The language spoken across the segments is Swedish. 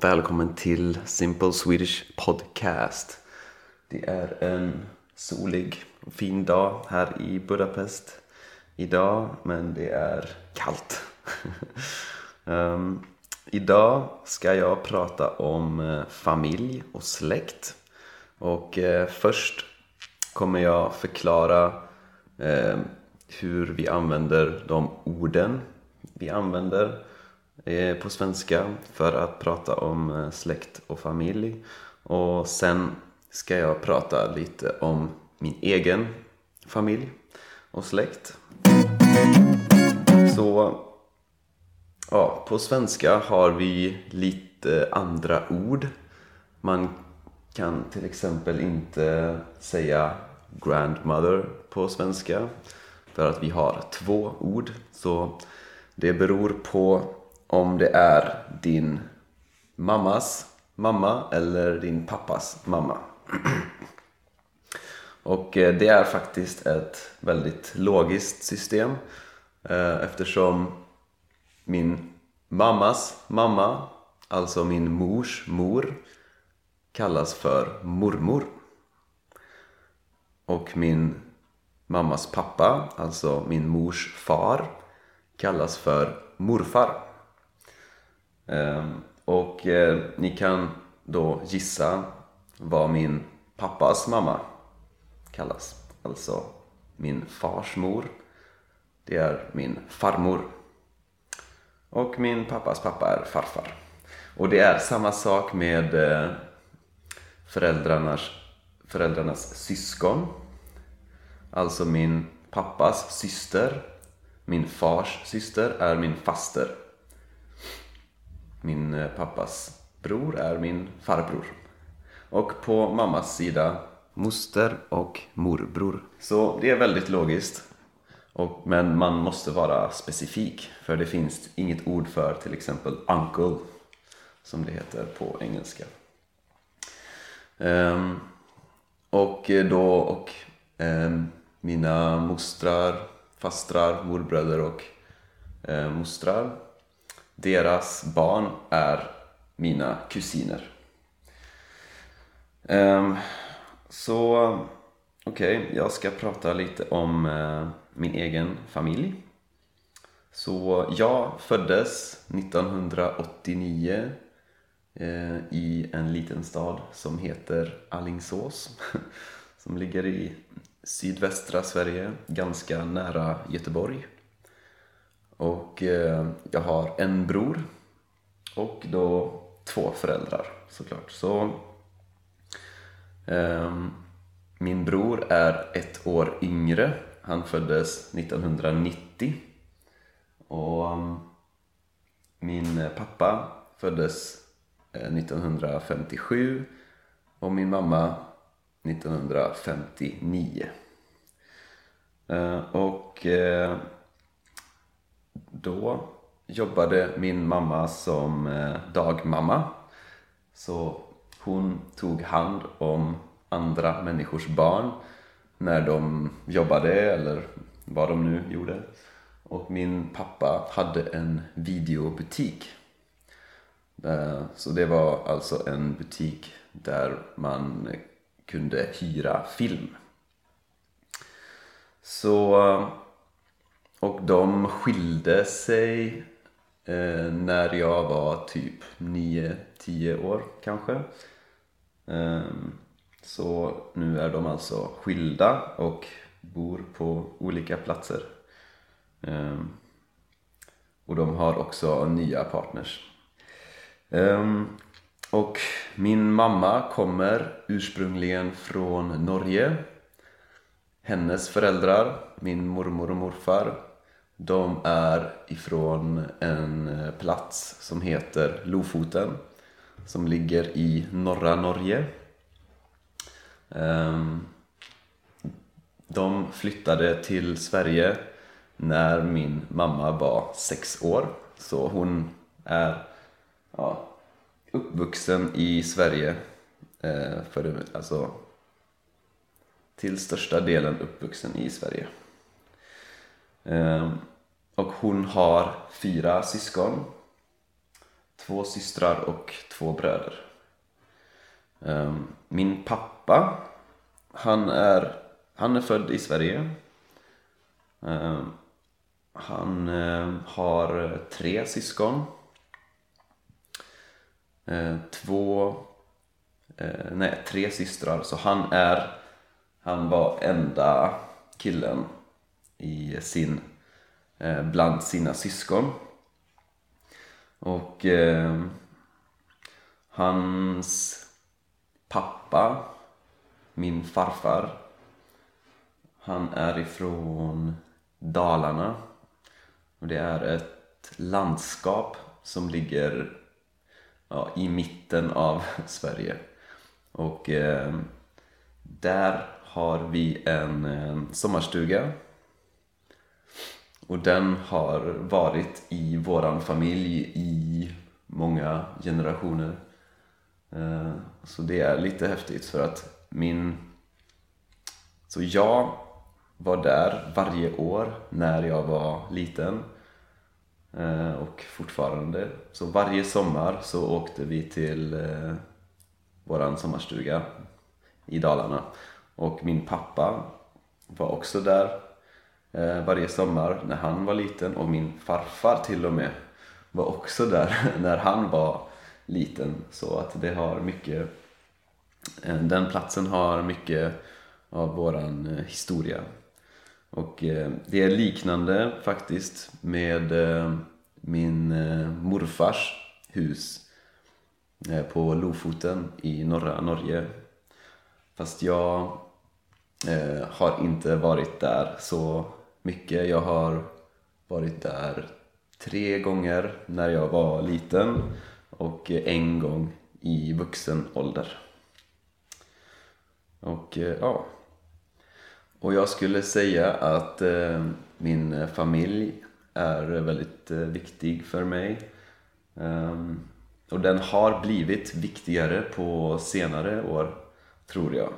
välkommen till Simple Swedish Podcast. Det är en solig och fin dag här i Budapest idag, men det är kallt. um, idag ska jag prata om eh, familj och släkt. Och uh, först kommer jag förklara uh, hur vi använder de orden vi använder Eh, på svenska för att prata om eh, släkt och familj. Och sen ska jag prata lite om min egen familj och släkt. Så ja, på svenska har vi lite andra ord. Man kan till exempel inte säga grandmother på svenska för att vi har två ord. Så det beror på om det är din mammas mamma eller din pappas mamma. Och eh, det är faktiskt ett väldigt logiskt system eh, eftersom min mammas mamma, alltså min mors mor, kallas för mormor. Och min mammas pappa, alltså min mors far, kallas för morfar. Ehm, och eh, ni kan då gissa vad min pappas mamma kallas. Alltså min fars mor. Det är min farmor. Och min pappas pappa är farfar. Och det är samma sak med eh, föräldrarnas, föräldrarnas syskon. Alltså min pappas syster, min fars syster är min faster. Min eh, pappas bror är min farbror. Och på mammas sida moster och morbror. Så det är väldigt logiskt. Och, men man måste vara specifik för det finns inget ord för till exempel uncle som det heter på engelska. Um, och då och um, mina mostrar, fastrar, morbröder och um, mostrar deras barn är mina kusiner. Um, så okej, okay, jag ska prata lite om uh, min egen familj. Så jag föddes 1989 uh, eh, i en liten stad som heter Allingsås som ligger i sydvästra Sverige, ganska nära Göteborg. Och eh, jag har en bror och då två föräldrar såklart. Så eh, min bror är ett år yngre. Han föddes 1990. Och min pappa föddes eh, 1957 och min mamma 1959. Eh, och eh, då jobbade min mamma som eh, dagmamma. Så hon tog hand om andra människors barn när de jobbade eller vad de nu gjorde. Och min pappa hade en videobutik. Eh, så det var alltså en butik där man kunde hyra film. Så och de skilde sig eh, när jag var typ 9-10 år kanske. Eh, så nu är de alltså skilda och bor på olika platser. Eh, och de har också nya partners. Ehm, och min mamma kommer ursprungligen från Norge. Hennes föräldrar, min mormor och morfar, de är ifrån en eh, plats som heter Lofoten som ligger i norra Norge. Ehm, de flyttade till Sverige när min mamma var sex år så hon är ja, uppvuxen i Sverige eh, för alltså till största delen uppvuxen i Sverige. Ehm, och hon har fyra syskon. två systrar och två bröder. Ehm, min pappa, han är, han är född i Sverige. Ehm, han har tre syskon. Två, eh, nej tre systrar, så han är, han var enda killen i sin, eh, bland sina syskon. Och eh, hans pappa, min farfar, han är ifrån Dalarna. Och det är ett landskap som ligger ja, i mitten av Sverige. Och eh, där har vi en en sommarstuga och den har varit i våran familj i många generationer. Eh, så det är lite häftigt för att min... Så jag var där varje år när jag var liten eh, och fortfarande. Så varje sommar så åkte vi till eh, våran sommarstuga i Dalarna och min pappa var också där Eh, varje sommar när han var liten och min farfar till och med var också där när han var liten. Så att det har mycket eh, den platsen har mycket av våran eh, historia. Och eh, det är liknande faktiskt med eh, min eh, morfars hus på Lofoten i norra Norge. Fast jag har inte varit där så mycket. Jag har varit där tre gånger när jag var liten och en gång i vuxen ålder. Och eh, ja, och jag skulle säga att eh, min familj är väldigt eh, viktig för mig. Um, och den har blivit viktigare på senare år, tror jag.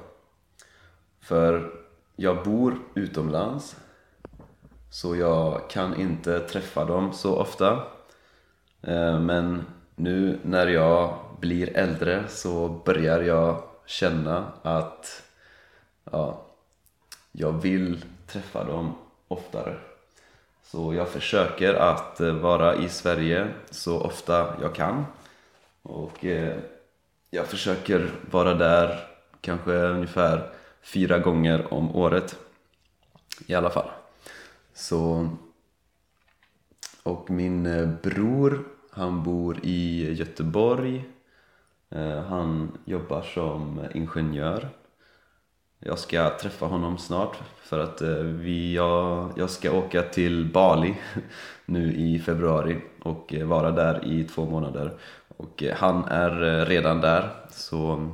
För jag bor utomlands så jag kan inte träffa dem så ofta. Eh, men nu när jag blir äldre så börjar jag känna att ja, jag vill träffa dem oftare. Så jag försöker att eh, vara i Sverige så ofta jag kan. Och eh, jag försöker vara där kanske ungefär fyra gånger om året i alla fall så, och min eh, bror, han bor i Göteborg. Eh, han jobbar som ingenjör. Jag ska träffa honom snart för att eh, vi, jag, jag ska åka till Bali nu i februari och vara där i två månader. Och han är redan där så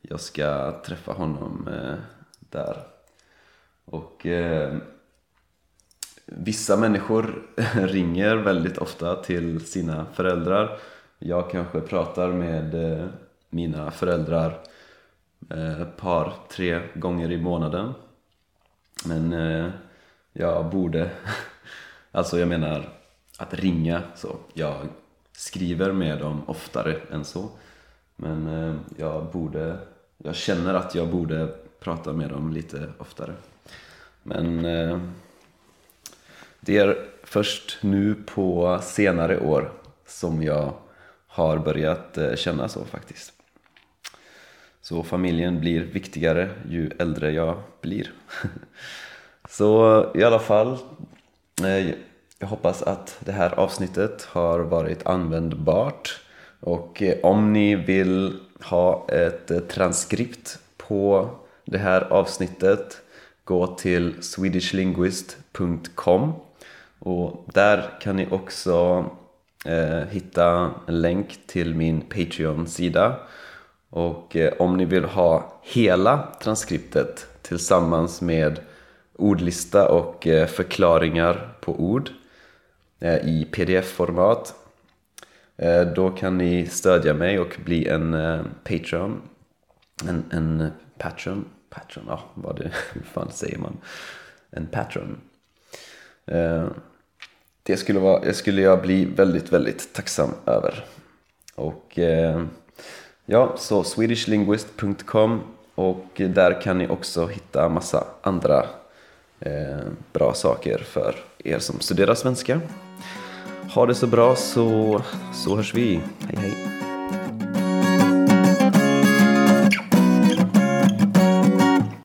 jag ska träffa honom där. Och Vissa människor ringer väldigt ofta till sina föräldrar. Jag kanske pratar med eh, mina föräldrar ett par, tre gånger i månaden. Men eh, jag borde, alltså jag menar att ringa så. Jag skriver med dem oftare än så. Men jag borde, jag känner att jag borde prata med dem lite oftare. Men det är först nu på senare år som jag har börjat eh, känna så faktiskt. Så familjen blir viktigare ju äldre jag blir. Så i alla fall, eh, jag hoppas att det här avsnittet har varit användbart. Och eh, om ni vill ha ett transkript på det här avsnittet, gå till swedishlinguist.com och där kan ni också eh, hitta en länk till min Patreon-sida. Och eh, om ni vill ha hela transkriptet tillsammans med ordlista och eh, förklaringar på ord eh, i pdf-format eh, då kan ni stödja mig och bli en eh, Patreon. En, en patron. Patron, ja vad det, hur fan säger man? En patron. Eh, det skulle, vara, det skulle jag bli väldigt, väldigt tacksam över. Och eh, ja, så swedishlinguist.com och där kan ni också hitta massa andra eh, bra saker för er som studerar svenska. Ha det så bra så, så hörs vi. Hej hej!